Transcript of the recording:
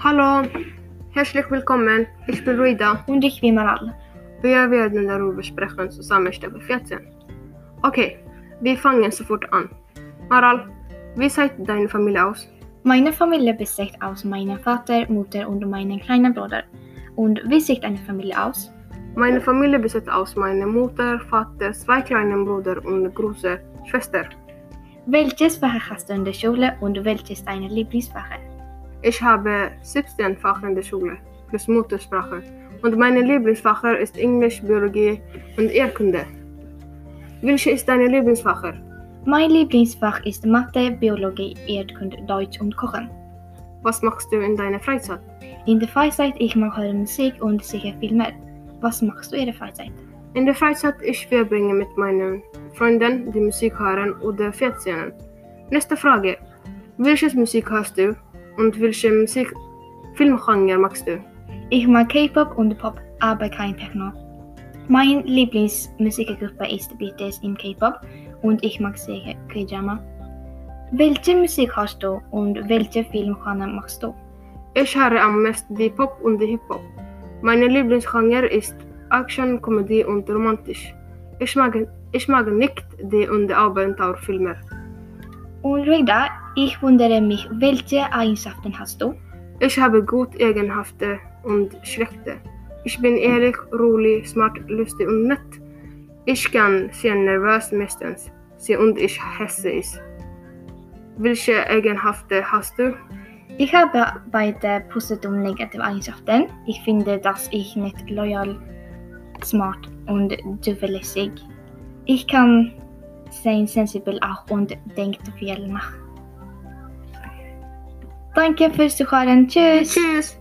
Hallo, herzlich willkommen. Ich bin Ruida. Und ich bin Maral. Wir werden darüber sprechen zusammen Stufe 14. Okay, wir fangen sofort an. Maral, wie sieht deine Familie aus? Meine Familie besteht aus meinem Vater, Mutter und meinem kleinen Bruder. Und wie sieht deine Familie aus? Meine Familie besteht aus meiner Mutter, Vater, zwei kleinen Brüder und eine große Schwester. Welches Fach hast du in der Schule und welches ist deine Lieblingsfach? Ich habe 17 Fach in der Schule, plus Muttersprache. Und meine Lieblingsfach ist Englisch, Biologie und Erdkunde. Welche ist deine Lieblingsfach? Mein Lieblingsfach ist Mathe, Biologie, Erdkunde, Deutsch und Kochen. Was machst du in deiner Freizeit? In der Freizeit ich mag hören Musik und sehe Filme. Was machst du in der Freizeit? In der Freizeit ich verbringe mit meinen Freunden, die Musik hören oder Fernsehen. Nächste Frage. Welches Musik hast du und welche Musik Filmgenre magst du? Ich mag K-Pop und Pop, aber kein Techno. Meine Lieblingsmusikgruppe ist BTS im K-Pop und ich mag sehr K-Drama. Welche Musik hast du und welche Filmgenre magst du? Ich höre am meisten die Pop und die Hip-Hop. Meine Lieblingsgenre ist Action, Komödie und romantisch. Ich mag, ich mag nicht die und Abenteuerfilme. Reda, ich wundere mich, welche Eigenschaften hast du? Ich habe gut Eigenschaften und schlechte. Ich bin ehrlich, ruhig, smart, lustig und nett. Ich kann sein nervös meistens. Sie und ich hasse es. Welche Eigenschaften hast du? Ich habe beide positive und negative Eigenschaften. Ich finde, dass ich nicht loyal, smart und zuverlässig. Ich kann sein sensibel auch und denkt viel nach. Danke fürs Zuhören. Tschüss! Tschüss!